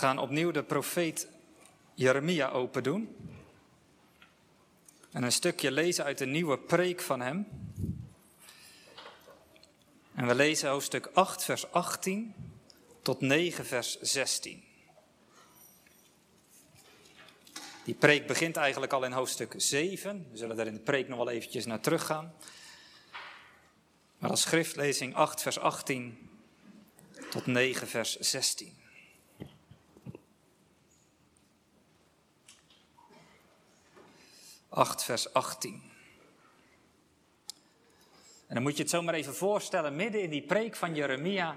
gaan opnieuw de profeet Jeremia open doen. En een stukje lezen uit de nieuwe preek van hem. En we lezen hoofdstuk 8, vers 18 tot 9, vers 16. Die preek begint eigenlijk al in hoofdstuk 7. We zullen daar in de preek nog wel eventjes naar teruggaan. Maar als schriftlezing 8, vers 18 tot 9, vers 16. 8, vers 18. En dan moet je het zomaar even voorstellen, midden in die preek van Jeremia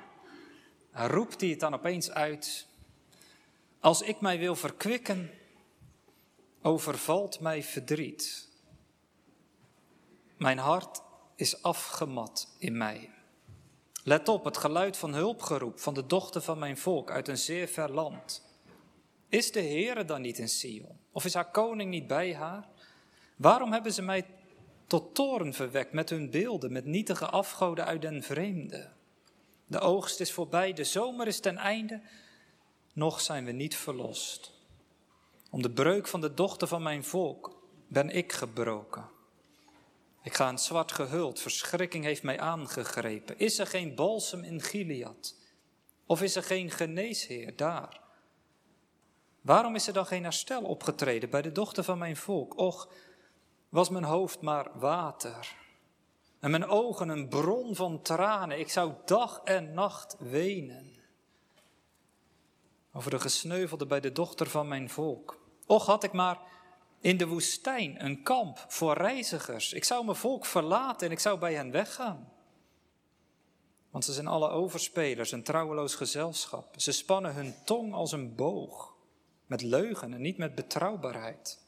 roept hij het dan opeens uit. Als ik mij wil verkwikken, overvalt mij verdriet. Mijn hart is afgemat in mij. Let op, het geluid van hulpgeroep van de dochter van mijn volk uit een zeer ver land. Is de Heere dan niet in Sion? Of is haar koning niet bij haar? Waarom hebben ze mij tot toren verwekt met hun beelden, met nietige afgoden uit den vreemde? De oogst is voorbij, de zomer is ten einde, nog zijn we niet verlost. Om de breuk van de dochter van mijn volk ben ik gebroken. Ik ga in zwart gehuld, verschrikking heeft mij aangegrepen. Is er geen balsem in Gilead? Of is er geen geneesheer daar? Waarom is er dan geen herstel opgetreden bij de dochter van mijn volk? Och, was mijn hoofd maar water. En mijn ogen een bron van tranen. Ik zou dag en nacht wenen. Over de gesneuvelde bij de dochter van mijn volk. Och had ik maar in de woestijn een kamp voor reizigers. Ik zou mijn volk verlaten en ik zou bij hen weggaan. Want ze zijn alle overspelers, een trouweloos gezelschap. Ze spannen hun tong als een boog, met leugen en niet met betrouwbaarheid.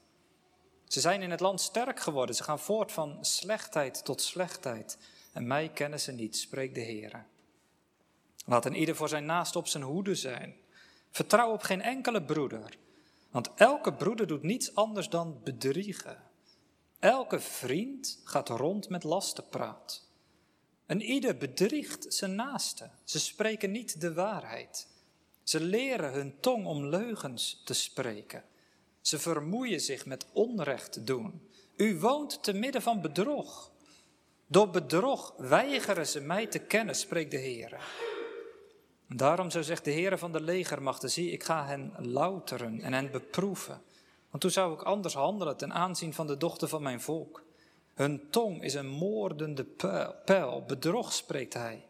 Ze zijn in het land sterk geworden. Ze gaan voort van slechtheid tot slechtheid. En mij kennen ze niet, spreekt de Heer. Laat een ieder voor zijn naast op zijn hoede zijn. Vertrouw op geen enkele broeder. Want elke broeder doet niets anders dan bedriegen. Elke vriend gaat rond met lastenpraat. En ieder bedriegt zijn naaste. Ze spreken niet de waarheid. Ze leren hun tong om leugens te spreken. Ze vermoeien zich met onrecht doen. U woont te midden van bedrog. Door bedrog weigeren ze mij te kennen, spreekt de Heer. Daarom zo zegt de Heer van de legermachten, zie, ik ga hen louteren en hen beproeven. Want toen zou ik anders handelen ten aanzien van de dochter van mijn volk. Hun tong is een moordende pijl, bedrog spreekt hij.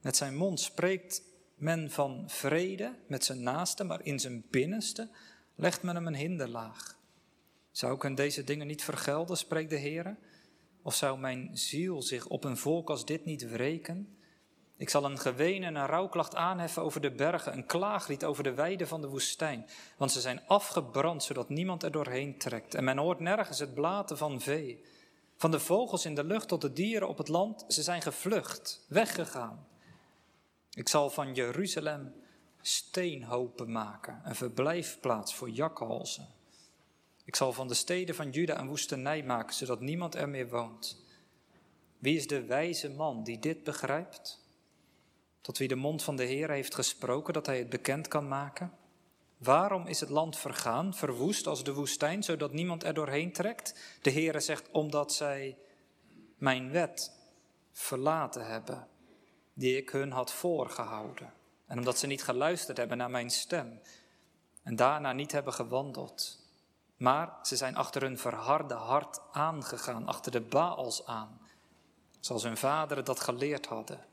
Met zijn mond spreekt men van vrede met zijn naaste, maar in zijn binnenste legt men hem een hinderlaag. Zou ik hen deze dingen niet vergelden, spreekt de Heer? Of zou mijn ziel zich op een volk als dit niet wreken? Ik zal een geween en een rouwklacht aanheffen over de bergen, een klaaglied over de weiden van de woestijn. Want ze zijn afgebrand, zodat niemand er doorheen trekt. En men hoort nergens het blaten van vee. Van de vogels in de lucht tot de dieren op het land, ze zijn gevlucht, weggegaan. Ik zal van Jeruzalem steenhopen maken, een verblijfplaats voor jakhalzen. Ik zal van de steden van Juda een woestenij maken, zodat niemand er meer woont. Wie is de wijze man die dit begrijpt? Tot wie de mond van de Heer heeft gesproken, dat hij het bekend kan maken? Waarom is het land vergaan, verwoest als de woestijn, zodat niemand er doorheen trekt? De Heere zegt, omdat zij mijn wet verlaten hebben, die ik hun had voorgehouden. En omdat ze niet geluisterd hebben naar mijn stem en daarna niet hebben gewandeld. Maar ze zijn achter hun verharde hart aangegaan, achter de Baals aan, zoals hun vaderen dat geleerd hadden.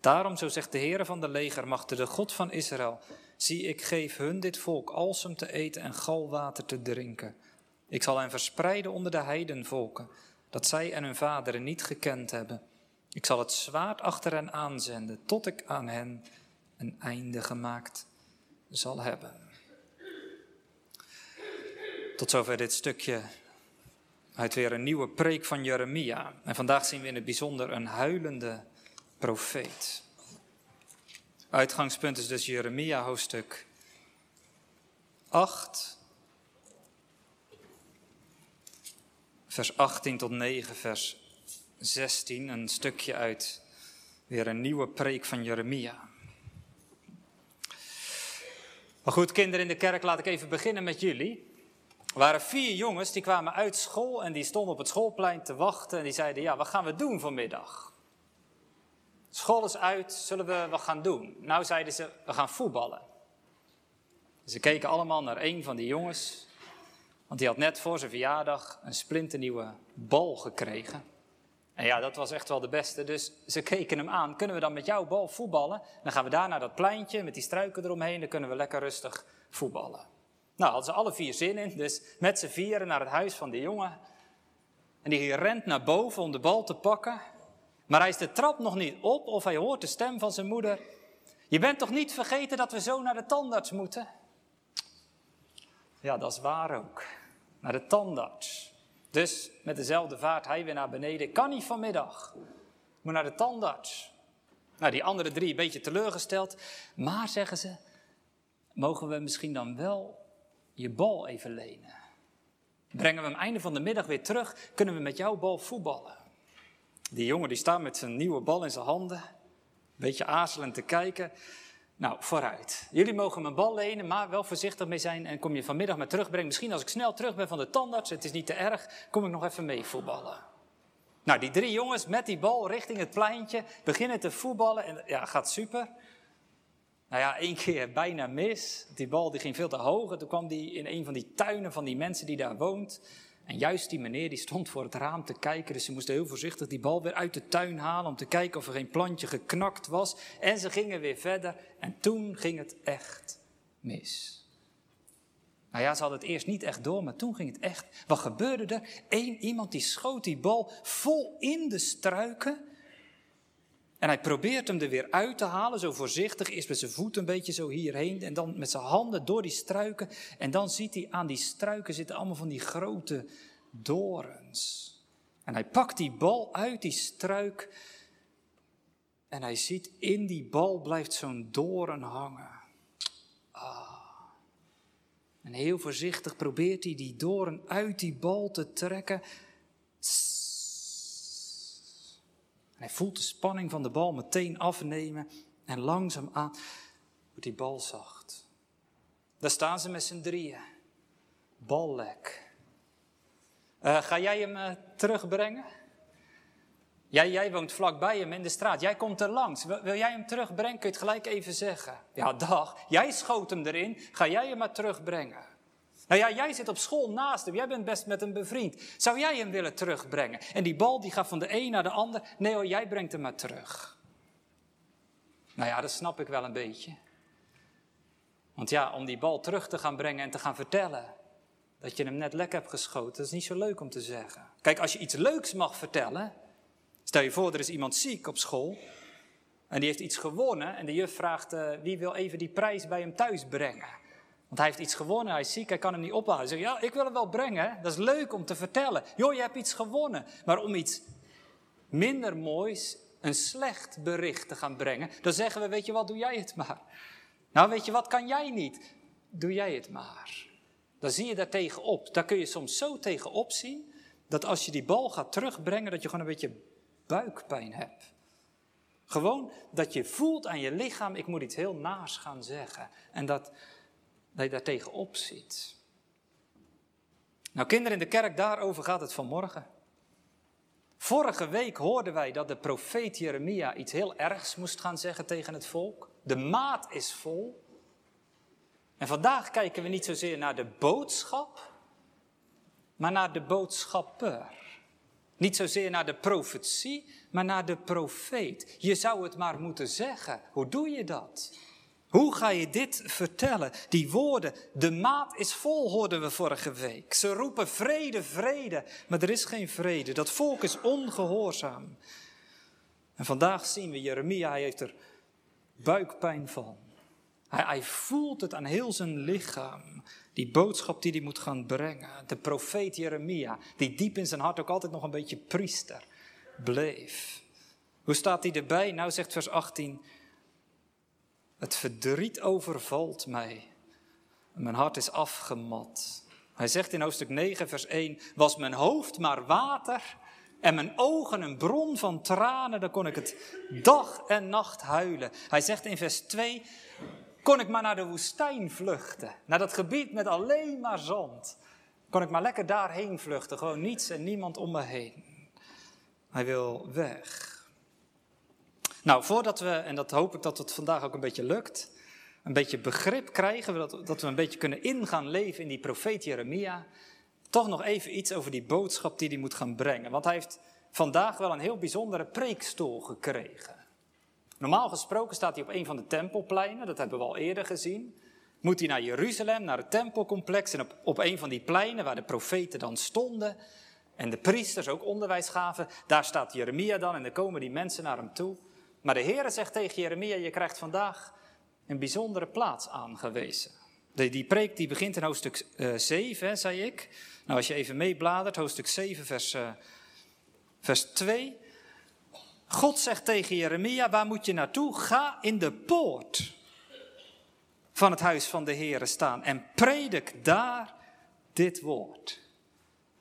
Daarom, zo zegt de Heer van de legermachten, de God van Israël, zie ik geef hun dit volk alsem te eten en galwater te drinken. Ik zal hen verspreiden onder de heidenvolken, dat zij en hun vaderen niet gekend hebben. Ik zal het zwaard achter hen aanzenden, tot ik aan hen een einde gemaakt zal hebben. Tot zover dit stukje uit weer een nieuwe preek van Jeremia. En vandaag zien we in het bijzonder een huilende profeet. Uitgangspunt is dus Jeremia hoofdstuk 8, vers 18 tot 9, vers 16. Een stukje uit weer een nieuwe preek van Jeremia. Maar goed, kinderen in de kerk, laat ik even beginnen met jullie. Er waren vier jongens die kwamen uit school en die stonden op het schoolplein te wachten. En die zeiden, ja, wat gaan we doen vanmiddag? School is uit, zullen we wat gaan doen? Nou zeiden ze, we gaan voetballen. Ze keken allemaal naar een van die jongens, want die had net voor zijn verjaardag een splinternieuwe bal gekregen. En ja, dat was echt wel de beste. Dus ze keken hem aan. Kunnen we dan met jouw bal voetballen? Dan gaan we daar naar dat pleintje met die struiken eromheen. Dan kunnen we lekker rustig voetballen. Nou, hadden ze alle vier zin in. Dus met z'n vieren naar het huis van die jongen. En die rent naar boven om de bal te pakken. Maar hij is de trap nog niet op of hij hoort de stem van zijn moeder. Je bent toch niet vergeten dat we zo naar de tandarts moeten? Ja, dat is waar ook. Naar de tandarts. Dus met dezelfde vaart hij weer naar beneden. Kan niet vanmiddag. Moet naar de tandarts. Nou, die andere drie een beetje teleurgesteld. Maar zeggen ze, mogen we misschien dan wel je bal even lenen? Brengen we hem einde van de middag weer terug, kunnen we met jouw bal voetballen. Die jongen die staat met zijn nieuwe bal in zijn handen, een beetje aarzelend te kijken. Nou, vooruit. Jullie mogen mijn bal lenen, maar wel voorzichtig mee zijn. En kom je vanmiddag maar terugbrengen. Misschien als ik snel terug ben van de tandarts, het is niet te erg, kom ik nog even mee voetballen. Nou, die drie jongens met die bal richting het pleintje beginnen te voetballen. En ja, gaat super. Nou ja, één keer bijna mis. Die bal die ging veel te hoog. En toen kwam die in een van die tuinen van die mensen die daar woont. En juist die meneer die stond voor het raam te kijken, dus ze moesten heel voorzichtig die bal weer uit de tuin halen om te kijken of er geen plantje geknakt was. En ze gingen weer verder en toen ging het echt mis. Nou ja, ze hadden het eerst niet echt door, maar toen ging het echt. Wat gebeurde er? Eén iemand die schoot die bal vol in de struiken. En hij probeert hem er weer uit te halen, zo voorzichtig, eerst met zijn voet een beetje zo hierheen en dan met zijn handen door die struiken. En dan ziet hij aan die struiken zitten allemaal van die grote dorens. En hij pakt die bal uit die struik en hij ziet in die bal blijft zo'n doren hangen. Ah. En heel voorzichtig probeert hij die doren uit die bal te trekken. Hij voelt de spanning van de bal meteen afnemen en langzaam aan wordt die bal zacht. Daar staan ze met z'n drieën. Ballek. Uh, ga jij hem uh, terugbrengen? Jij, jij woont vlakbij hem in de straat. Jij komt er langs. Wil, wil, jij hem terugbrengen? Kun je het gelijk even zeggen? Ja, dag. Jij schoot hem erin. Ga jij hem maar terugbrengen? Nou ja, jij zit op school naast hem. Jij bent best met hem bevriend. Zou jij hem willen terugbrengen? En die bal die gaat van de een naar de ander. Nee hoor, jij brengt hem maar terug. Nou ja, dat snap ik wel een beetje. Want ja, om die bal terug te gaan brengen en te gaan vertellen dat je hem net lek hebt geschoten, dat is niet zo leuk om te zeggen. Kijk, als je iets leuks mag vertellen, stel je voor er is iemand ziek op school en die heeft iets gewonnen en de juf vraagt uh, wie wil even die prijs bij hem thuis brengen. Want hij heeft iets gewonnen, hij is ziek, hij kan hem niet ophalen. Hij zegt, ja, ik wil hem wel brengen, dat is leuk om te vertellen. Joh, je hebt iets gewonnen. Maar om iets minder moois, een slecht bericht te gaan brengen, dan zeggen we, weet je wat, doe jij het maar. Nou, weet je wat, kan jij niet, doe jij het maar. Dan zie je daar tegenop. Daar kun je soms zo tegenop zien, dat als je die bal gaat terugbrengen, dat je gewoon een beetje buikpijn hebt. Gewoon dat je voelt aan je lichaam, ik moet iets heel naars gaan zeggen. En dat, dat je daar tegenop ziet. Nou, kinderen in de kerk, daarover gaat het vanmorgen. Vorige week hoorden wij dat de profeet Jeremia iets heel ergs moest gaan zeggen tegen het volk. De maat is vol. En vandaag kijken we niet zozeer naar de boodschap, maar naar de boodschapper. Niet zozeer naar de profetie, maar naar de profeet. Je zou het maar moeten zeggen. Hoe doe je dat? Hoe ga je dit vertellen? Die woorden, de maat is vol, hoorden we vorige week. Ze roepen vrede, vrede, maar er is geen vrede. Dat volk is ongehoorzaam. En vandaag zien we Jeremia, hij heeft er buikpijn van. Hij, hij voelt het aan heel zijn lichaam. Die boodschap die hij moet gaan brengen. De profeet Jeremia, die diep in zijn hart ook altijd nog een beetje priester bleef. Hoe staat hij erbij? Nou zegt vers 18. Het verdriet overvalt mij. Mijn hart is afgemat. Hij zegt in hoofdstuk 9, vers 1: Was mijn hoofd maar water en mijn ogen een bron van tranen, dan kon ik het dag en nacht huilen. Hij zegt in vers 2: kon ik maar naar de woestijn vluchten. Naar dat gebied met alleen maar zand. Kon ik maar lekker daarheen vluchten. Gewoon niets en niemand om me heen. Hij wil weg. Nou, voordat we, en dat hoop ik dat het vandaag ook een beetje lukt, een beetje begrip krijgen, dat, we een beetje kunnen ingaan leven in die profeet Jeremia, toch nog even iets over die boodschap die hij moet gaan brengen. Want hij heeft vandaag wel een heel bijzondere preekstoel gekregen. Normaal gesproken staat hij op een van de tempelpleinen, dat hebben we al eerder gezien. Moet hij naar Jeruzalem, naar het tempelcomplex en op, op een van die pleinen waar de profeten dan stonden en de priesters ook onderwijs gaven, daar staat Jeremia dan en dan komen die mensen naar hem toe. Maar de Heere zegt tegen Jeremia, je krijgt vandaag een bijzondere plaats aangewezen. Die, preek die begint in hoofdstuk uh, eh, 7, zei ik. Nou, als je even meebladert, hoofdstuk 7, vers, uh, vers 2. God zegt tegen Jeremia, waar moet je naartoe? Ga in de poort van het huis van de Heere staan en predik daar dit woord.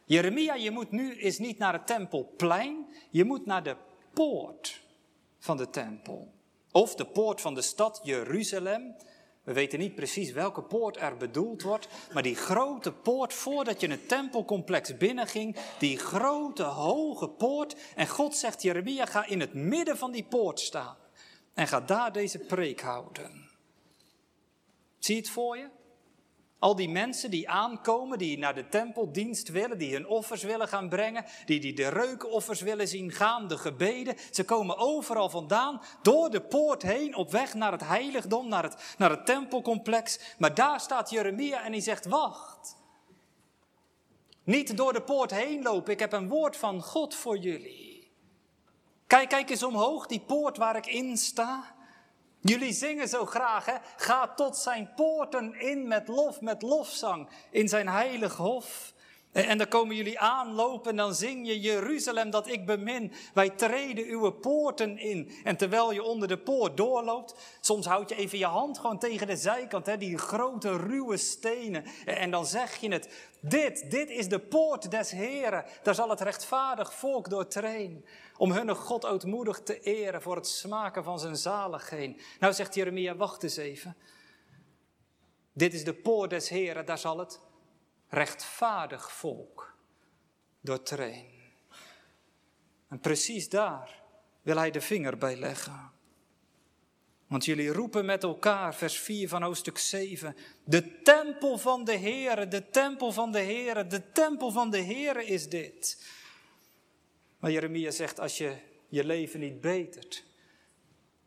Jeremia, je moet nu is niet naar het tempelplein, je moet naar de poort van de tempel. Of de poort van de stad Jeruzalem. We weten niet precies welke poort er bedoeld wordt, maar die grote poort voordat je het tempelcomplex binnenging, die grote hoge poort. En God zegt Jeremia, ga in het midden van die poort staan en ga daar deze preek houden. Zie het voor je? Al die mensen die aankomen, die naar de tempeldienst willen, die hun offers willen gaan brengen, die, die de reukoffers willen zien gaan, de gebeden. Ze komen overal vandaan, door de poort heen, op weg naar het heiligdom, naar het, naar het tempelcomplex. Maar daar staat Jeremia en hij zegt, wacht. Niet door de poort heen lopen, ik heb een woord van God voor jullie. Kijk, kijk eens omhoog, die poort waar ik in sta. Jullie zingen zo graag, hè? Ga tot zijn poorten in met lof, met lofzang, in zijn heilig hof. En dan komen jullie aanlopen en dan zing je Jeruzalem dat ik bemin. Wij treden uw poorten in. En terwijl je onder de poort doorloopt, soms houd je even je hand gewoon tegen de zijkant, hè, die grote ruwe stenen. En dan zeg je het, dit, dit is de poort des Heren. Daar zal het rechtvaardig volk doortreden. Om hun God ootmoedig te eren voor het smaken van zijn zaligheid. Nou zegt Jeremia, wacht eens even. Dit is de poort des Heren, daar zal het rechtvaardig volk doortreden. En precies daar wil hij de vinger bij leggen. Want jullie roepen met elkaar, vers 4 van hoofdstuk 7, de tempel van de Heere, de tempel van de Heere, de tempel van de Heere is dit. Maar Jeremia zegt, als je je leven niet betert,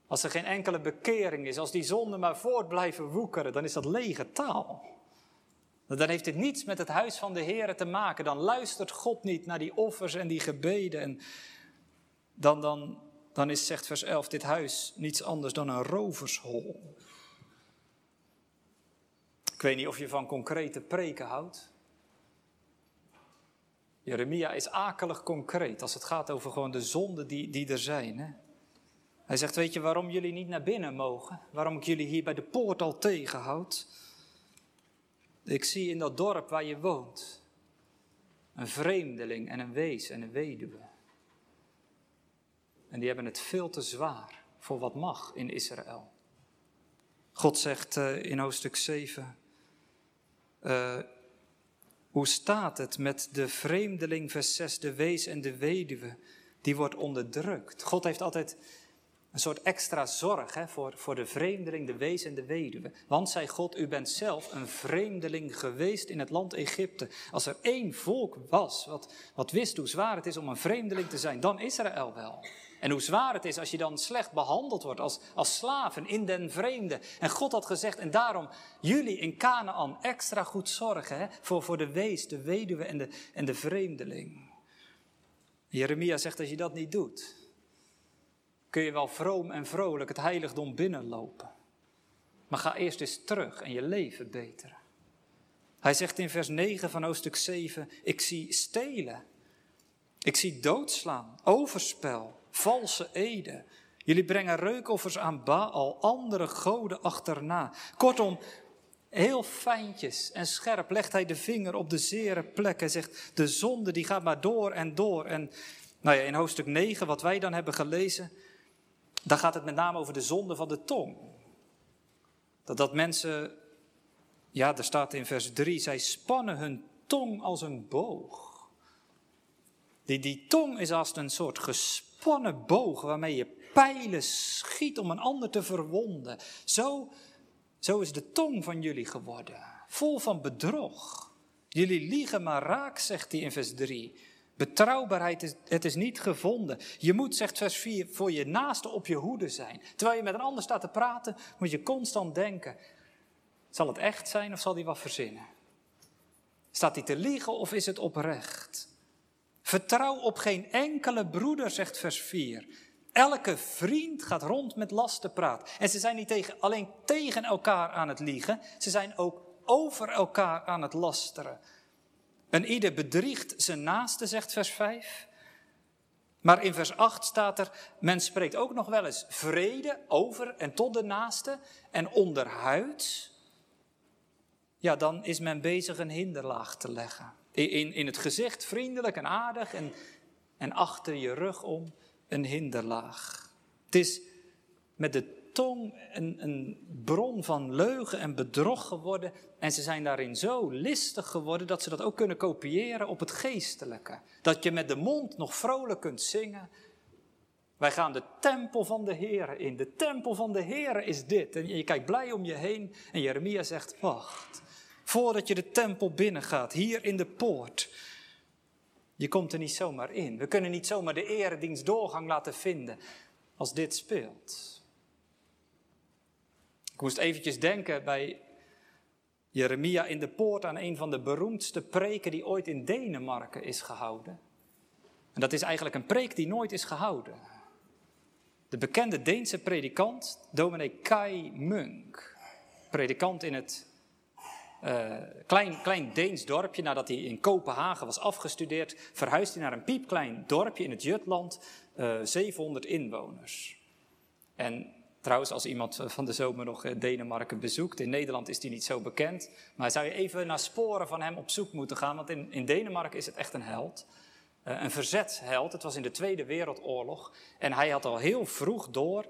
als er geen enkele bekering is, als die zonden maar voort blijven woekeren, dan is dat lege taal. Dan heeft dit niets met het huis van de Heer te maken. Dan luistert God niet naar die offers en die gebeden. En dan, dan, dan is, zegt vers 11, dit huis niets anders dan een rovershol. Ik weet niet of je van concrete preken houdt. Jeremia is akelig concreet als het gaat over gewoon de zonden die, die er zijn. Hè? Hij zegt, weet je waarom jullie niet naar binnen mogen? Waarom ik jullie hier bij de poort al tegenhoud? Ik zie in dat dorp waar je woont een vreemdeling en een wees en een weduwe. En die hebben het veel te zwaar voor wat mag in Israël. God zegt uh, in hoofdstuk 7, uh, eh, hoe staat het met de vreemdeling, vers 6, de wees en de weduwe, die wordt onderdrukt. God heeft altijd een soort extra zorg hè, voor, voor de vreemdeling, de wees en de weduwe. Want, zei God, u bent zelf een vreemdeling geweest in het land Egypte. Als er één volk was wat, wat wist hoe zwaar het is om een vreemdeling te zijn, dan Israël wel. En hoe zwaar het is als je dan slecht behandeld wordt als, als slaven in den vreemde. En God had gezegd, en daarom jullie in Canaan extra goed zorgen hè, voor, voor de wees, de weduwe en de, en de vreemdeling. Jeremia zegt, als je dat niet doet, kun je wel vroom en vrolijk het heiligdom binnenlopen. Maar ga eerst eens terug en je leven beteren. Hij zegt in vers 9 van hoofdstuk 7, ik zie stelen. Ik zie doodslaan, overspel, valse eden. Jullie brengen reukoffers aan Baal, andere goden achterna. Kortom, heel fijntjes en scherp legt hij de vinger op de zere plek. Hij zegt, de zonde die gaat maar door en door. En nou ja, in hoofdstuk 9, wat wij dan hebben gelezen, dan gaat het met name over de zonde van de tong. Dat dat mensen, ja, er staat in vers 3, zij spannen hun tong als een boog. Die, die tong is als een soort gespannen boog waarmee je pijlen schiet om een ander te verwonden. Zo, zo is de tong van jullie geworden, vol van bedrog. Jullie liegen maar raak, zegt hij in vers 3. Betrouwbaarheid, is, het is niet gevonden. Je moet, zegt vers 4, voor je naaste op je hoede zijn. Terwijl je met een ander staat te praten, moet je constant denken: zal het echt zijn of zal hij wat verzinnen? Staat hij te liegen of is het oprecht? Vertrouw op geen enkele broeder, zegt vers 4. Elke vriend gaat rond met lasten praten. En ze zijn niet tegen, alleen tegen elkaar aan het liegen, ze zijn ook over elkaar aan het lasteren. En ieder bedriegt zijn naaste, zegt vers 5. Maar in vers 8 staat er, men spreekt ook nog wel eens vrede over en tot de naaste en onderhuid. Ja, dan is men bezig een hinderlaag te leggen. In, in het gezicht vriendelijk en aardig en, en achter je rug om een hinderlaag. Het is met de tong een, een bron van leugen en bedrog geworden. En ze zijn daarin zo listig geworden dat ze dat ook kunnen kopiëren op het geestelijke. Dat je met de mond nog vrolijk kunt zingen. Wij gaan de tempel van de Heer in. De tempel van de Heer is dit. En je kijkt blij om je heen. En Jeremia zegt: Wacht, voordat je de tempel binnengaat, hier in de poort. Je komt er niet zomaar in. We kunnen niet zomaar de eredienst doorgang laten vinden als dit speelt. Ik moest eventjes denken bij Jeremia in de poort aan een van de beroemdste preken die ooit in Denemarken is gehouden. En dat is eigenlijk een preek die nooit is gehouden. De bekende Deense predikant, dominee Kai Munk, predikant in het uh, klein, klein Deens dorpje, nadat hij in Kopenhagen was afgestudeerd, verhuisde hij naar een piepklein dorpje in het Jutland, uh, eh, 700 inwoners. En Trouwens, als iemand van de zomer nog eh, Denemarken bezoekt, in Nederland is die niet zo bekend. Maar zou je even naar sporen van hem op zoek moeten gaan, want in, in Denemarken is het echt een held. Uh, een verzetsheld, het was in de Tweede Wereldoorlog. En hij had al heel vroeg door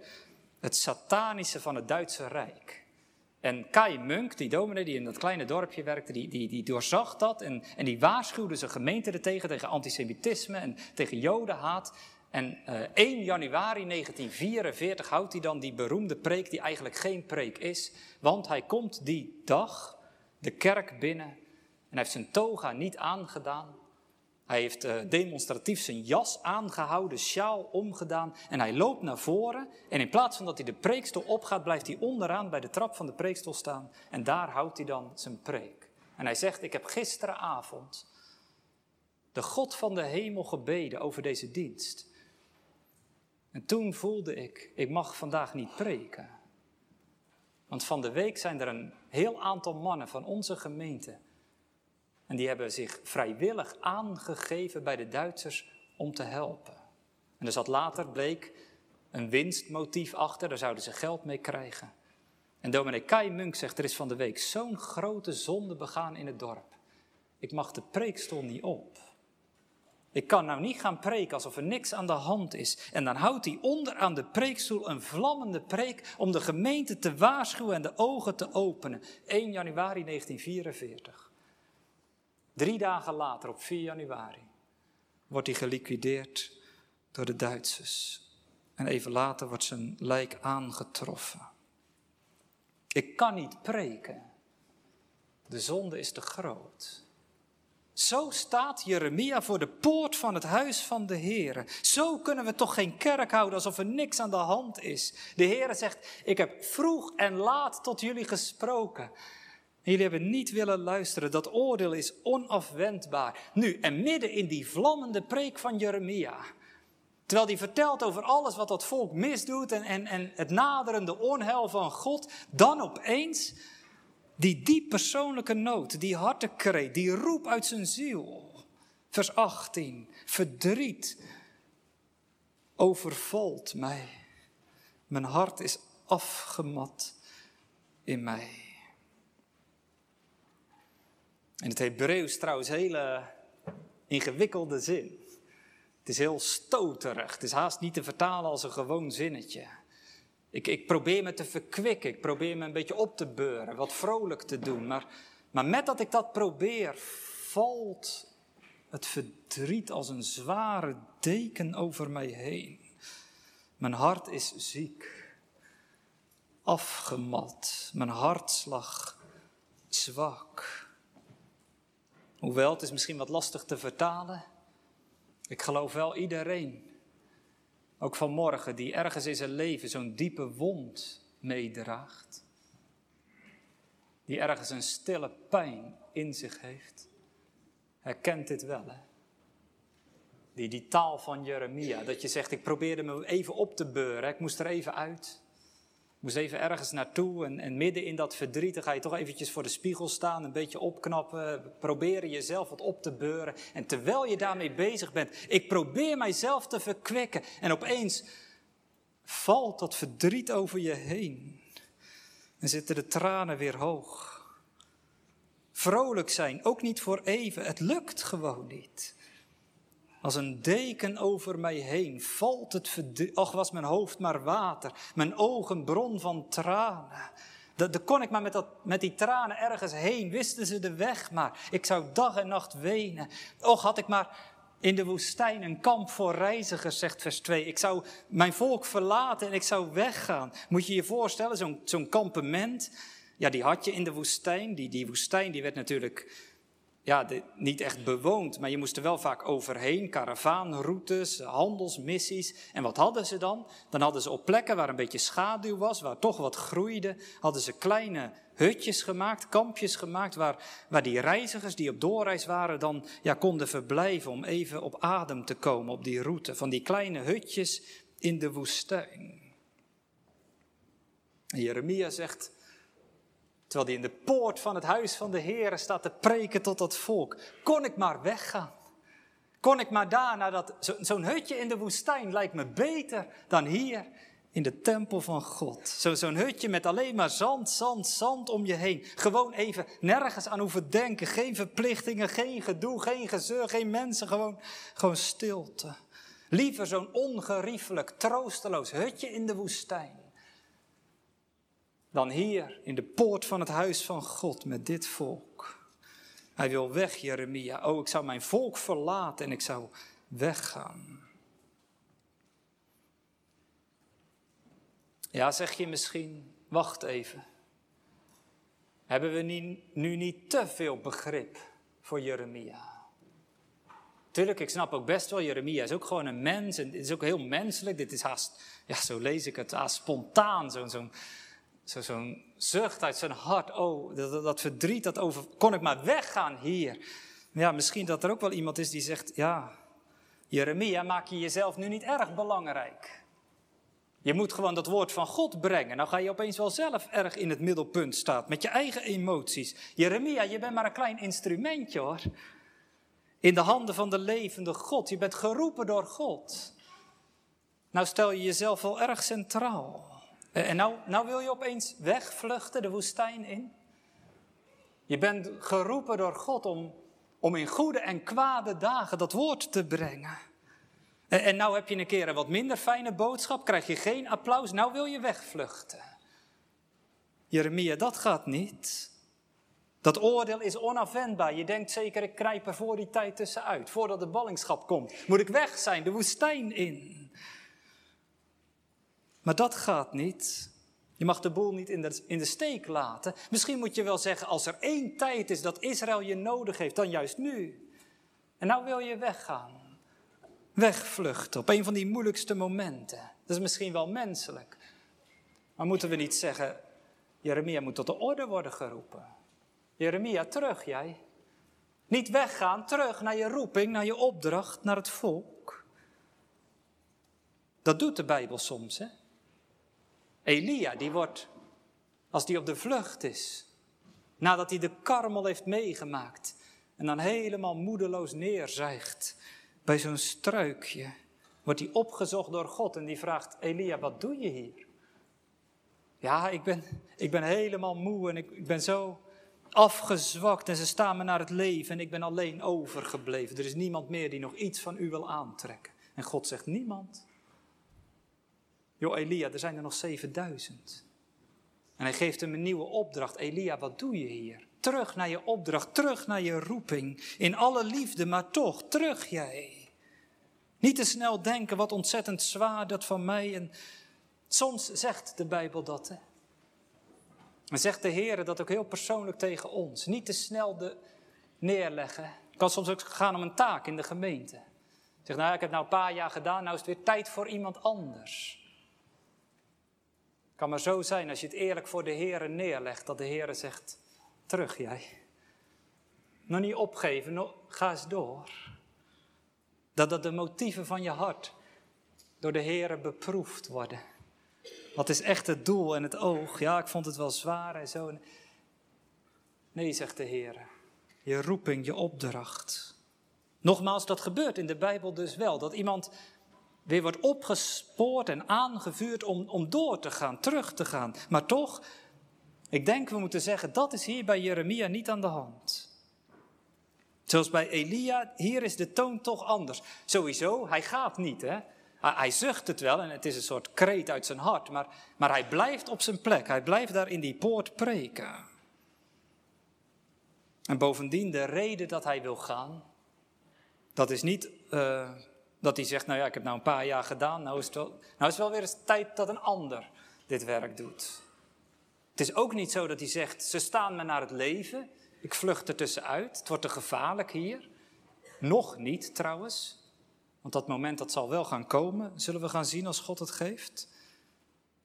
het satanische van het Duitse Rijk. En Kai Munk, die dominee die in dat kleine dorpje werkte, die, die, die doorzag dat en, en die waarschuwde zijn gemeente er tegen, tegen antisemitisme en tegen jodenhaat. En uh, eh, 1 januari 1944 houdt hij dan die beroemde preek, die eigenlijk geen preek is. Want hij komt die dag de kerk binnen en hij heeft zijn toga niet aangedaan. Hij heeft uh, demonstratief zijn jas aangehouden, sjaal omgedaan en hij loopt naar voren. En in plaats van dat hij de preekstoel opgaat, blijft hij onderaan bij de trap van de preekstoel staan. En daar houdt hij dan zijn preek. En hij zegt, ik heb gisteravond de God van de hemel gebeden over deze dienst. En toen voelde ik, ik mag vandaag niet preken. Want van de week zijn er een heel aantal mannen van onze gemeente. En die hebben zich vrijwillig aangegeven bij de Duitsers om te helpen. En er zat later, bleek, een winstmotief achter, daar zouden ze geld mee krijgen. En dominee Kai Munk zegt, er is van de week zo'n grote zonde begaan in het dorp. Ik mag de preekstoel niet op. Ik kan nou niet gaan preken alsof er niks aan de hand is. En dan houdt hij onder aan de preekstoel een vlammende preek om de gemeente te waarschuwen en de ogen te openen. 1 januari 1944. Drie dagen later, op 4 januari, wordt hij geliquideerd door de Duitsers. En even later wordt zijn lijk aangetroffen. Ik kan niet preken. De zonde is te groot. Zo staat Jeremia voor de poort van het huis van de Heer. Zo kunnen we toch geen kerk houden alsof er niks aan de hand is. De Heer zegt, ik heb vroeg en laat tot jullie gesproken. jullie hebben niet willen luisteren. Dat oordeel is onafwendbaar. Nu, en midden in die vlammende preek van Jeremia. Terwijl hij vertelt over alles wat dat volk misdoet en, en, en het naderende onheil van God. Dan opeens die diep persoonlijke nood, die hartekreet, die roep uit zijn ziel. Vers 18, verdriet overvalt mij. Mijn hart is afgemat in mij. In het Hebreeuws trouwens hele ingewikkelde zin. Het is heel stoterig. Het is haast niet te vertalen als een gewoon zinnetje. Ik, ik probeer me te verkwikken, ik probeer me een beetje op te beuren, wat vrolijk te doen. Maar, maar met dat ik dat probeer, valt het verdriet als een zware deken over mij heen. Mijn hart is ziek, afgemat, mijn hartslag zwak. Hoewel, het is misschien wat lastig te vertalen. Ik geloof wel iedereen ook vanmorgen, die ergens in zijn leven zo'n diepe wond meedraagt. Die ergens een stille pijn in zich heeft. Herkent dit wel, hè? Die, die taal van Jeremia, dat je zegt, ik probeerde me even op te beuren, ik moest er even uit moest even ergens naartoe en, en midden in dat verdriet, dan ga je toch eventjes voor de spiegel staan, een beetje opknappen, proberen jezelf wat op te beuren. En terwijl je daarmee bezig bent, ik probeer mijzelf te verkwikken en opeens valt dat verdriet over je heen en zitten de tranen weer hoog. Vrolijk zijn, ook niet voor even, het lukt gewoon niet. Als een deken over mij heen valt het verdriet. Och, was mijn hoofd maar water, mijn ogen bron van tranen. Dan kon ik maar met, dat, met die tranen ergens heen, wisten ze de weg maar. Ik zou dag en nacht wenen. Och, had ik maar in de woestijn een kamp voor reizigers, zegt vers 2. Ik zou mijn volk verlaten en ik zou weggaan. Moet je je voorstellen, zo'n zo'n kampement, ja, die had je in de woestijn. Die, die woestijn die werd natuurlijk ja, niet echt bewoond, maar je moest er wel vaak overheen. Karavaanroutes, handelsmissies. En wat hadden ze dan? Dan hadden ze op plekken waar een beetje schaduw was, waar toch wat groeide, hadden ze kleine hutjes gemaakt, kampjes gemaakt, waar, waar die reizigers die op doorreis waren dan ja, konden verblijven om even op adem te komen op die route. Van die kleine hutjes in de woestijn. Jeremia zegt, Terwijl hij in de poort van het huis van de Heer staat te preken tot dat volk. Kon ik maar weggaan. Kon ik maar daar naar dat. Zo'n hutje in de woestijn lijkt me beter dan hier in de tempel van God. Zo'n hutje met alleen maar zand, zand, zand om je heen. Gewoon even nergens aan hoeven denken. Geen verplichtingen, geen gedoe, geen gezeur, geen mensen. Gewoon, gewoon stilte. Liever zo'n ongeriefelijk, troosteloos hutje in de woestijn dan hier in de poort van het huis van God met dit volk. Hij wil weg, Jeremia. Oh, ik zou mijn volk verlaten en ik zou weggaan. Ja, zeg je misschien, wacht even. Hebben we nu niet te veel begrip voor Jeremia? Tuurlijk, ik snap ook best wel, Jeremia is ook gewoon een mens en het is ook heel menselijk. Dit is haast, ja, zo lees ik het, haast spontaan, zo'n zo'n zo'n zucht uit zijn hart. Oh, dat, verdriet, dat over. Kon ik maar weggaan hier. Ja, misschien dat er ook wel iemand is die zegt: Ja, Jeremia, maak je jezelf nu niet erg belangrijk. Je moet gewoon dat woord van God brengen. Nou ga je opeens wel zelf erg in het middelpunt staan met je eigen emoties. Jeremia, je bent maar een klein instrumentje hoor. In de handen van de levende God. Je bent geroepen door God. Nou stel je jezelf wel erg centraal. Eh, en nou, nou wil je opeens wegvluchten de woestijn in? Je bent geroepen door God om, om in goede en kwade dagen dat woord te brengen. En, en nou heb je een keer een wat minder fijne boodschap, krijg je geen applaus, nou wil je wegvluchten. Jeremia, dat gaat niet. Dat oordeel is onafwendbaar. Je denkt zeker, ik krijg er voor die tijd tussenuit. Voordat de ballingschap komt, moet ik weg zijn, de woestijn in. Maar dat gaat niet. Je mag de boel niet in de, in de steek laten. Misschien moet je wel zeggen, als er één tijd is dat Israël je nodig heeft, dan juist nu. En nou wil je weggaan. Wegvluchten op een van die moeilijkste momenten. Dat is misschien wel menselijk. Maar moeten we niet zeggen, Jeremia moet tot de orde worden geroepen. Jeremia, terug jij. Niet weggaan, terug naar je roeping, naar je opdracht, naar het volk. Dat doet de Bijbel soms, hè? Elia, die wordt, als die op de vlucht is, nadat hij de karmel heeft meegemaakt en dan helemaal moedeloos neerzijgt bij zo'n struikje, wordt hij opgezocht door God en die vraagt, Elia, wat doe je hier? Ja, ik ben, ik ben helemaal moe en ik, ik ben zo afgezwakt en ze staan me naar het leven en ik ben alleen overgebleven. Er is niemand meer die nog iets van u wil aantrekken. En God zegt, niemand. Joh, Elia, er zijn er nog 7000. En hij geeft hem een nieuwe opdracht. Elia, wat doe je hier? Terug naar je opdracht, terug naar je roeping. In alle liefde, maar toch, terug jij. Niet te snel denken, wat ontzettend zwaar dat van mij. En soms zegt de Bijbel dat. Hè? En zegt de Heer dat ook heel persoonlijk tegen ons. Niet te snel de neerleggen. Het kan soms ook gaan om een taak in de gemeente. Zeg, nou, ik heb nou een paar jaar gedaan, nou is het weer tijd voor iemand anders. Kan maar zo zijn als je het eerlijk voor de Heer neerlegt, dat de Heer zegt, terug jij. Nog niet opgeven, nog, ga eens door. Dat dat de motieven van je hart door de Heer beproefd worden. Wat is echt het doel en het oog? Ja, ik vond het wel zwaar en zo. Nee, zegt de Heer. Je roeping, je opdracht. Nogmaals, dat gebeurt in de Bijbel dus wel. Dat iemand weer wordt opgespoord en aangevuurd om, om door te gaan, terug te gaan. Maar toch, ik denk we moeten zeggen, dat is hier bij Jeremia niet aan de hand. Zoals bij Elia, hier is de toon toch anders. Sowieso, hij gaat niet. Hè? Hij zucht het wel en het is een soort kreet uit zijn hart, maar, maar hij blijft op zijn plek. Hij blijft daar in die poort preken. En bovendien, de reden dat hij wil gaan, dat is niet uh, dat hij zegt, nou ja, ik heb nou een paar jaar gedaan, nou is het wel, nou is het wel weer eens tijd dat een ander dit werk doet. Het is ook niet zo dat hij zegt, ze staan me naar het leven, ik vlucht er tussenuit, het wordt te gevaarlijk hier. Nog niet trouwens, want dat moment dat zal wel gaan komen, zullen we gaan zien als God het geeft.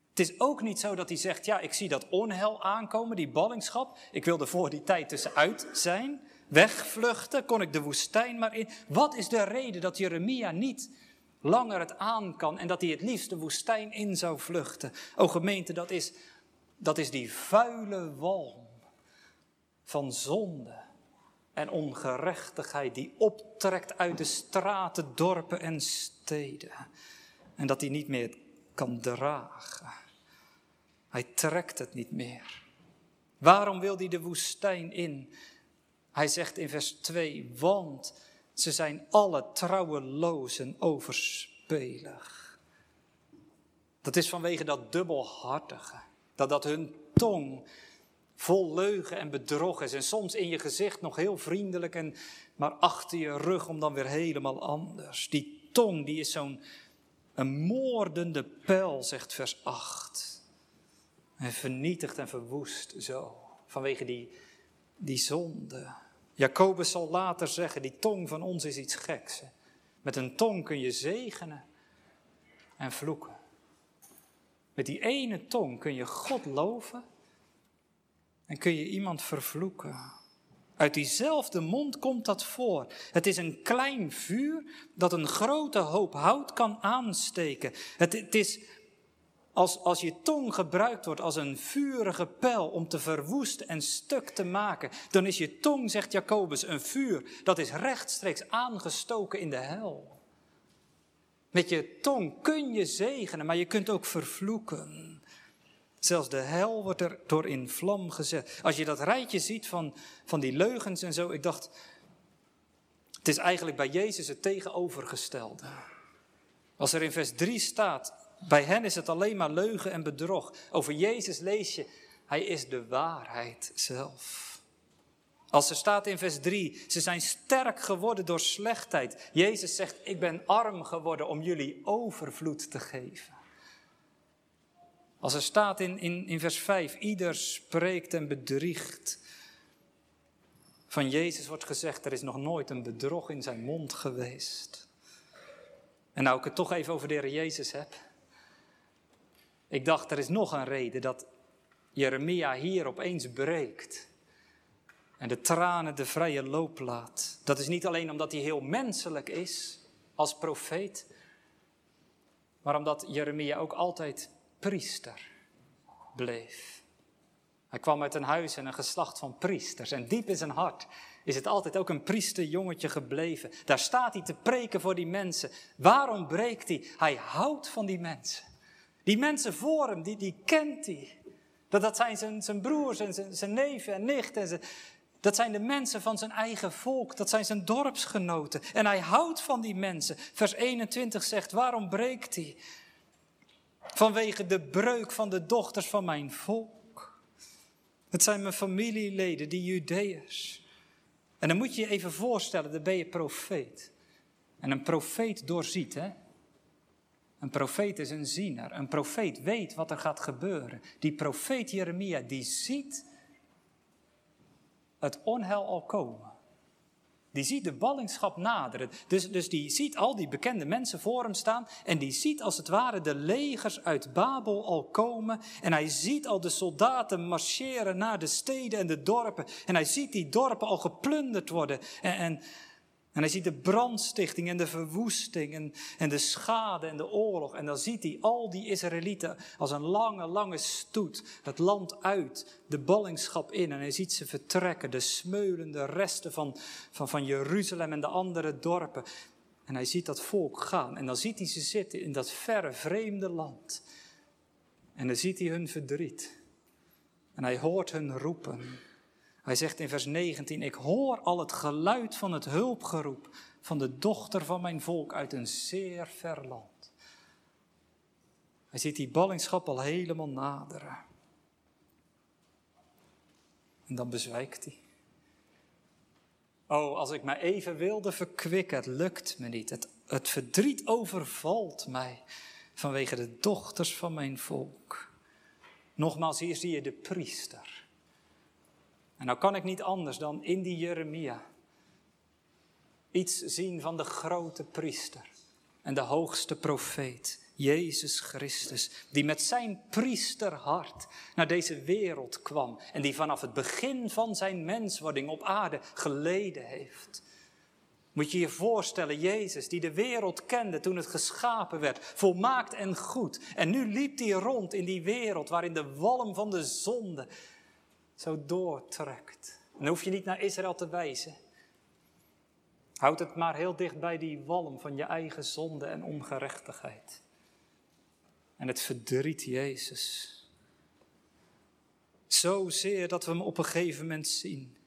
Het is ook niet zo dat hij zegt, ja, ik zie dat onheil aankomen, die ballingschap. Ik wil er voor die tijd tussenuit zijn. Wegvluchten, kon ik de woestijn maar in. Wat is de reden dat Jeremia niet langer het aan kan en dat hij het liefst de woestijn in zou vluchten? O gemeente, dat is, dat is die vuile walm van zonde en ongerechtigheid die optrekt uit de straten, dorpen en steden. En dat hij niet meer kan dragen. Hij trekt het niet meer. Waarom wil hij de woestijn in? Hij zegt in vers 2, want ze zijn alle trouwelozen overspelig. Dat is vanwege dat dubbelhartige, dat dat hun tong vol leugen en bedrog is. En soms in je gezicht nog heel vriendelijk, en, maar achter je rug om dan weer helemaal anders. Die tong die is zo'n een moordende pijl, zegt vers 8. En vernietigt en verwoest zo, vanwege die, die zonde. Jacobus zal later zeggen, die tong van ons is iets geks. Met een tong kun je zegenen en vloeken. Met die ene tong kun je God loven en kun je iemand vervloeken. Uit diezelfde mond komt dat voor. Het is een klein vuur dat een grote hoop hout kan aansteken. Het, het is als, als je tong gebruikt wordt als een vurige pijl om te verwoesten en stuk te maken, dan is je tong, zegt Jacobus, een vuur dat is rechtstreeks aangestoken in de hel. Met je tong kun je zegenen, maar je kunt ook vervloeken. Zelfs de hel wordt er door in vlam gezet. Als je dat rijtje ziet van, van die leugens en zo, ik dacht, het is eigenlijk bij Jezus het tegenovergestelde. Als er in vers 3 staat, bij hen is het alleen maar leugen en bedrog. Over Jezus lees je, hij is de waarheid zelf. Als er staat in vers 3, ze zijn sterk geworden door slechtheid. Jezus zegt, ik ben arm geworden om jullie overvloed te geven. Als er staat in, in, in vers 5, ieder spreekt en bedriegt. Van Jezus wordt gezegd, er is nog nooit een bedrog in zijn mond geweest. En nou ik het toch even over de Heer Jezus heb. Ik dacht, er is nog een reden dat Jeremia hier opeens breekt. En de tranen de vrije loop laat. Dat is niet alleen omdat hij heel menselijk is als profeet, maar omdat Jeremia ook altijd priester bleef. Hij kwam uit een huis en een geslacht van priesters. En diep in zijn hart is het altijd ook een priesterjongetje gebleven. Daar staat hij te preken voor die mensen. Waarom breekt hij? Hij houdt van die mensen. Die mensen voor hem, die, die kent hij. Dat, dat zijn zijn, zijn broers en zijn, zijn neven en nichten. En dat zijn de mensen van zijn eigen volk. Dat zijn zijn dorpsgenoten. En hij houdt van die mensen. Vers 21 zegt, waarom breekt hij? Vanwege de breuk van de dochters van mijn volk. Het zijn mijn familieleden, die Judeërs. En dan moet je je even voorstellen, dan ben je profeet. En een profeet doorziet, hè? Een profeet is een ziener. Een profeet weet wat er gaat gebeuren. Die profeet Jeremia, die ziet het onheil al komen. Die ziet de ballingschap naderen. Dus, dus die ziet al die bekende mensen voor hem staan. En die ziet als het ware de legers uit Babel al komen. En hij ziet al de soldaten marcheren naar de steden en de dorpen. En hij ziet die dorpen al geplunderd worden. En, en en hij ziet de brandstichting en de verwoesting en, en de schade en de oorlog. En dan ziet hij al die Israëlieten als een lange, lange stoet het land uit, de ballingschap in. En hij ziet ze vertrekken, de smeulende resten van, van, van Jeruzalem en de andere dorpen. En hij ziet dat volk gaan. En dan ziet hij ze zitten in dat verre, vreemde land. En dan ziet hij hun verdriet. En hij hoort hun roepen. Hij zegt in vers 19, ik hoor al het geluid van het hulpgeroep van de dochter van mijn volk uit een zeer ver land. Hij ziet die ballingschap al helemaal naderen. En dan bezwijkt hij. Oh, als ik mij even wilde verkwikken, het lukt me niet. Het, het verdriet overvalt mij vanwege de dochters van mijn volk. Nogmaals, hier zie je de priester en nou kan ik niet anders dan in die Jeremia iets zien van de grote priester en de hoogste profeet, Jezus Christus, die met zijn priesterhart naar deze wereld kwam en die vanaf het begin van zijn menswording op aarde geleden heeft. Moet je je voorstellen, Jezus, die de wereld kende toen het geschapen werd, volmaakt en goed. En nu liep hij rond in die wereld waarin de walm van de zonde zo doortrekt. dan hoef je niet naar Israël te wijzen. Houd het maar heel dicht bij die walm van je eigen zonde en ongerechtigheid. En het verdriet Jezus. Zozeer dat we hem op een gegeven moment zien.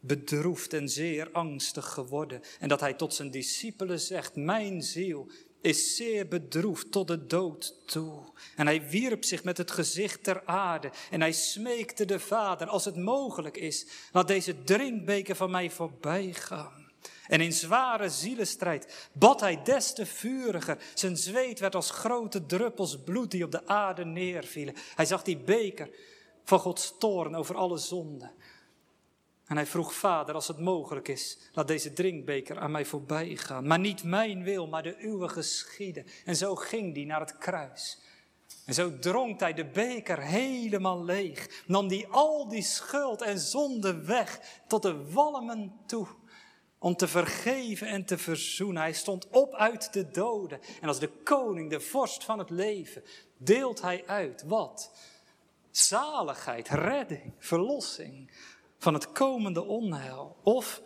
Bedroefd en zeer angstig geworden. En dat hij tot zijn discipelen zegt: Mijn ziel is zeer bedroefd tot de dood toe. En hij wierp zich met het gezicht ter aarde en hij smeekte de Vader, als het mogelijk is, laat deze drinkbeker van mij voorbij gaan. En in zware zielenstrijd bad hij des te vuriger. Zijn zweet werd als grote druppels bloed die op de aarde neervielen. Hij zag die beker van Gods toorn over alle zonden. En hij vroeg, Vader, als het mogelijk is, laat deze drinkbeker aan mij voorbij gaan. Maar niet mijn wil, maar de uwe geschieden. En zo ging hij naar het kruis. En zo dronk hij de beker helemaal leeg. Nam hij al die schuld en zonde weg tot de walmen toe. Om te vergeven en te verzoenen. Hij stond op uit de doden. En als de koning, de vorst van het leven, deelt hij uit wat? Zaligheid, redding, verlossing van het komende onheil. Of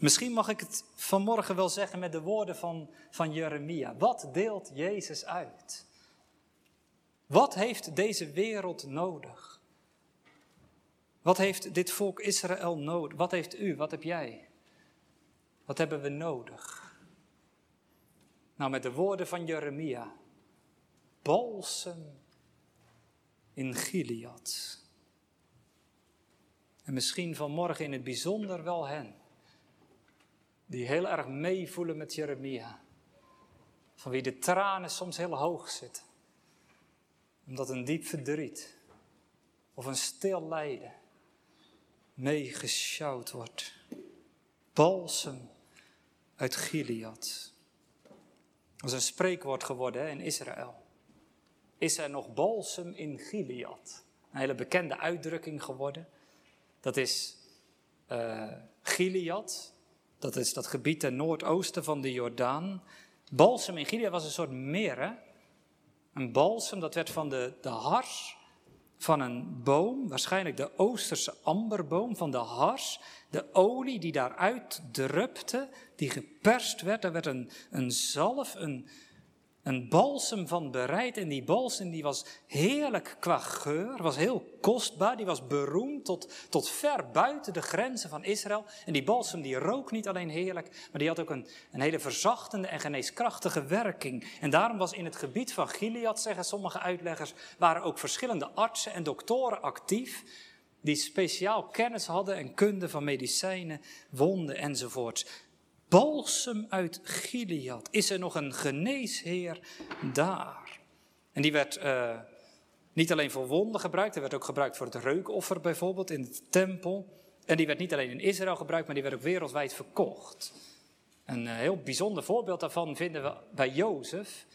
misschien mag ik het vanmorgen wel zeggen met de woorden van, van Jeremia. Wat deelt Jezus uit? Wat heeft deze wereld nodig? Wat heeft dit volk Israël nodig? Wat heeft u? Wat heb jij? Wat hebben we nodig? Nou, met de woorden van Jeremia. Balsem in Gilead. En misschien vanmorgen in het bijzonder wel hen. Die heel erg meevoelen met Jeremia. Van wie de tranen soms heel hoog zitten. Omdat een diep verdriet of een stil lijden meegesjouwd wordt. Balsem uit Gilead. Dat is een spreekwoord geworden in Israël. Is er nog balsem in Gilead? Een hele bekende uitdrukking geworden. Dat is uh, Gilead. Dat is dat gebied ten noordoosten van de Jordaan. Balsem in Gilead was een soort meer. Een balsem, dat werd van de, de hars van een boom, waarschijnlijk de Oosterse amberboom van de hars. De olie die daaruit drupte, die geperst werd, daar werd een, een zalf, een, een balsem van bereid. En die balsem die was heerlijk qua geur, was heel kostbaar. Die was beroemd tot, tot ver buiten de grenzen van Israël. En die balsem die rook niet alleen heerlijk, maar die had ook een, een hele verzachtende en geneeskrachtige werking. En daarom was in het gebied van Gilead, zeggen sommige uitleggers, waren ook verschillende artsen en doktoren actief. Die speciaal kennis hadden en kunde van medicijnen, wonden enzovoorts balsem uit Gilead. Is er nog een geneesheer daar? En die werd uh, niet alleen voor wonden gebruikt, hij werd ook gebruikt voor het reukoffer bijvoorbeeld in de tempel. En die werd niet alleen in Israël gebruikt, maar die werd ook wereldwijd verkocht. Een uh, heel bijzonder voorbeeld daarvan vinden we bij Jozef.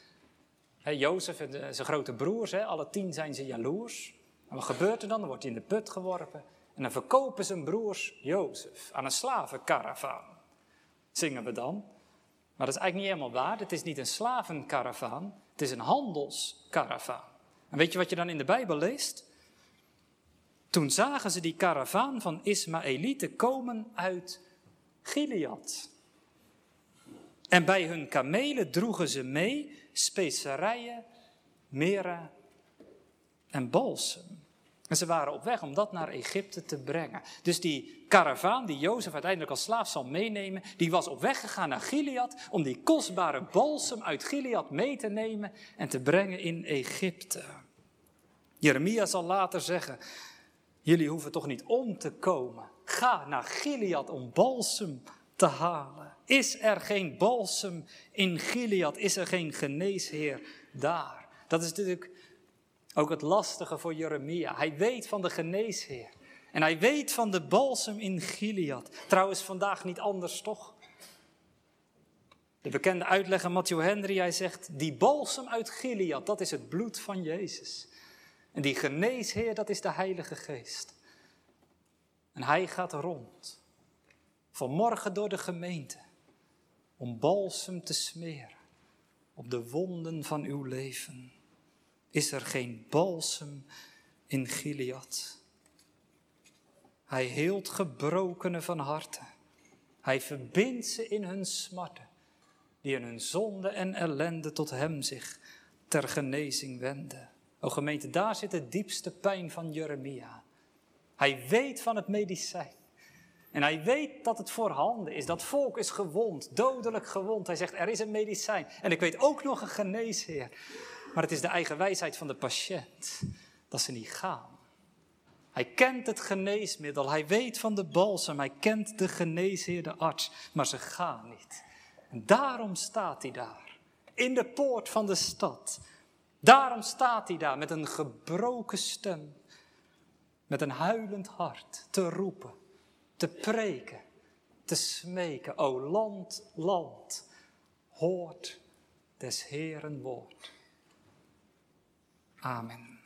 He, Jozef en zijn grote broers, he, alle tien zijn ze jaloers. Wat gebeurt er dan? Dan wordt hij in de put geworpen. En dan verkopen zijn broers Jozef aan een slavenkaravaan zingen we dan. Maar dat is eigenlijk niet helemaal waar. Het is niet een slavenkaravaan, het is een handelskaravaan. En weet je wat je dan in de Bijbel leest? Toen zagen ze die karavaan van Ismaëlieten komen uit Gilead. En bij hun kamelen droegen ze mee specerijen, meren en balsem. En ze waren op weg om dat naar Egypte te brengen. Dus die karavaan die Jozef uiteindelijk als slaaf zal meenemen, die was op weg gegaan naar Gilead om die kostbare balsem uit Gilead mee te nemen en te brengen in Egypte. Jeremia zal later zeggen, jullie hoeven toch niet om te komen. Ga naar Gilead om balsem te halen. Is er geen balsem in Gilead? Is er geen geneesheer daar? Dat is natuurlijk ook het lastige voor Jeremia. Hij weet van de geneesheer. En hij weet van de balsem in Gilead. Trouwens, vandaag niet anders, toch? De bekende uitlegger Matthew Henry, hij zegt, die balsem uit Gilead, dat is het bloed van Jezus. En die geneesheer, dat is de Heilige Geest. En hij gaat rond, vanmorgen door de gemeente, om balsem te smeren op de wonden van uw leven is er geen balsem in Gilead. Hij heelt gebrokenen van harte. Hij verbindt ze in hun smarten, die in hun zonde en ellende tot hem zich ter genezing wenden. O gemeente, daar zit de diepste pijn van Jeremia. Hij weet van het medicijn. En hij weet dat het voorhanden is. Dat volk is gewond, dodelijk gewond. Hij zegt, er is een medicijn. En ik weet ook nog een geneesheer. Maar het is de eigen wijsheid van de patiënt dat ze niet gaan. Hij kent het geneesmiddel, hij weet van de balsem, hij kent de geneesheer, de arts, maar ze gaan niet. En daarom staat hij daar, in de poort van de stad. Daarom staat hij daar met een gebroken stem, met een huilend hart, te roepen, te preken, te smeken. O land, land, hoort des Heeren woord. Amen.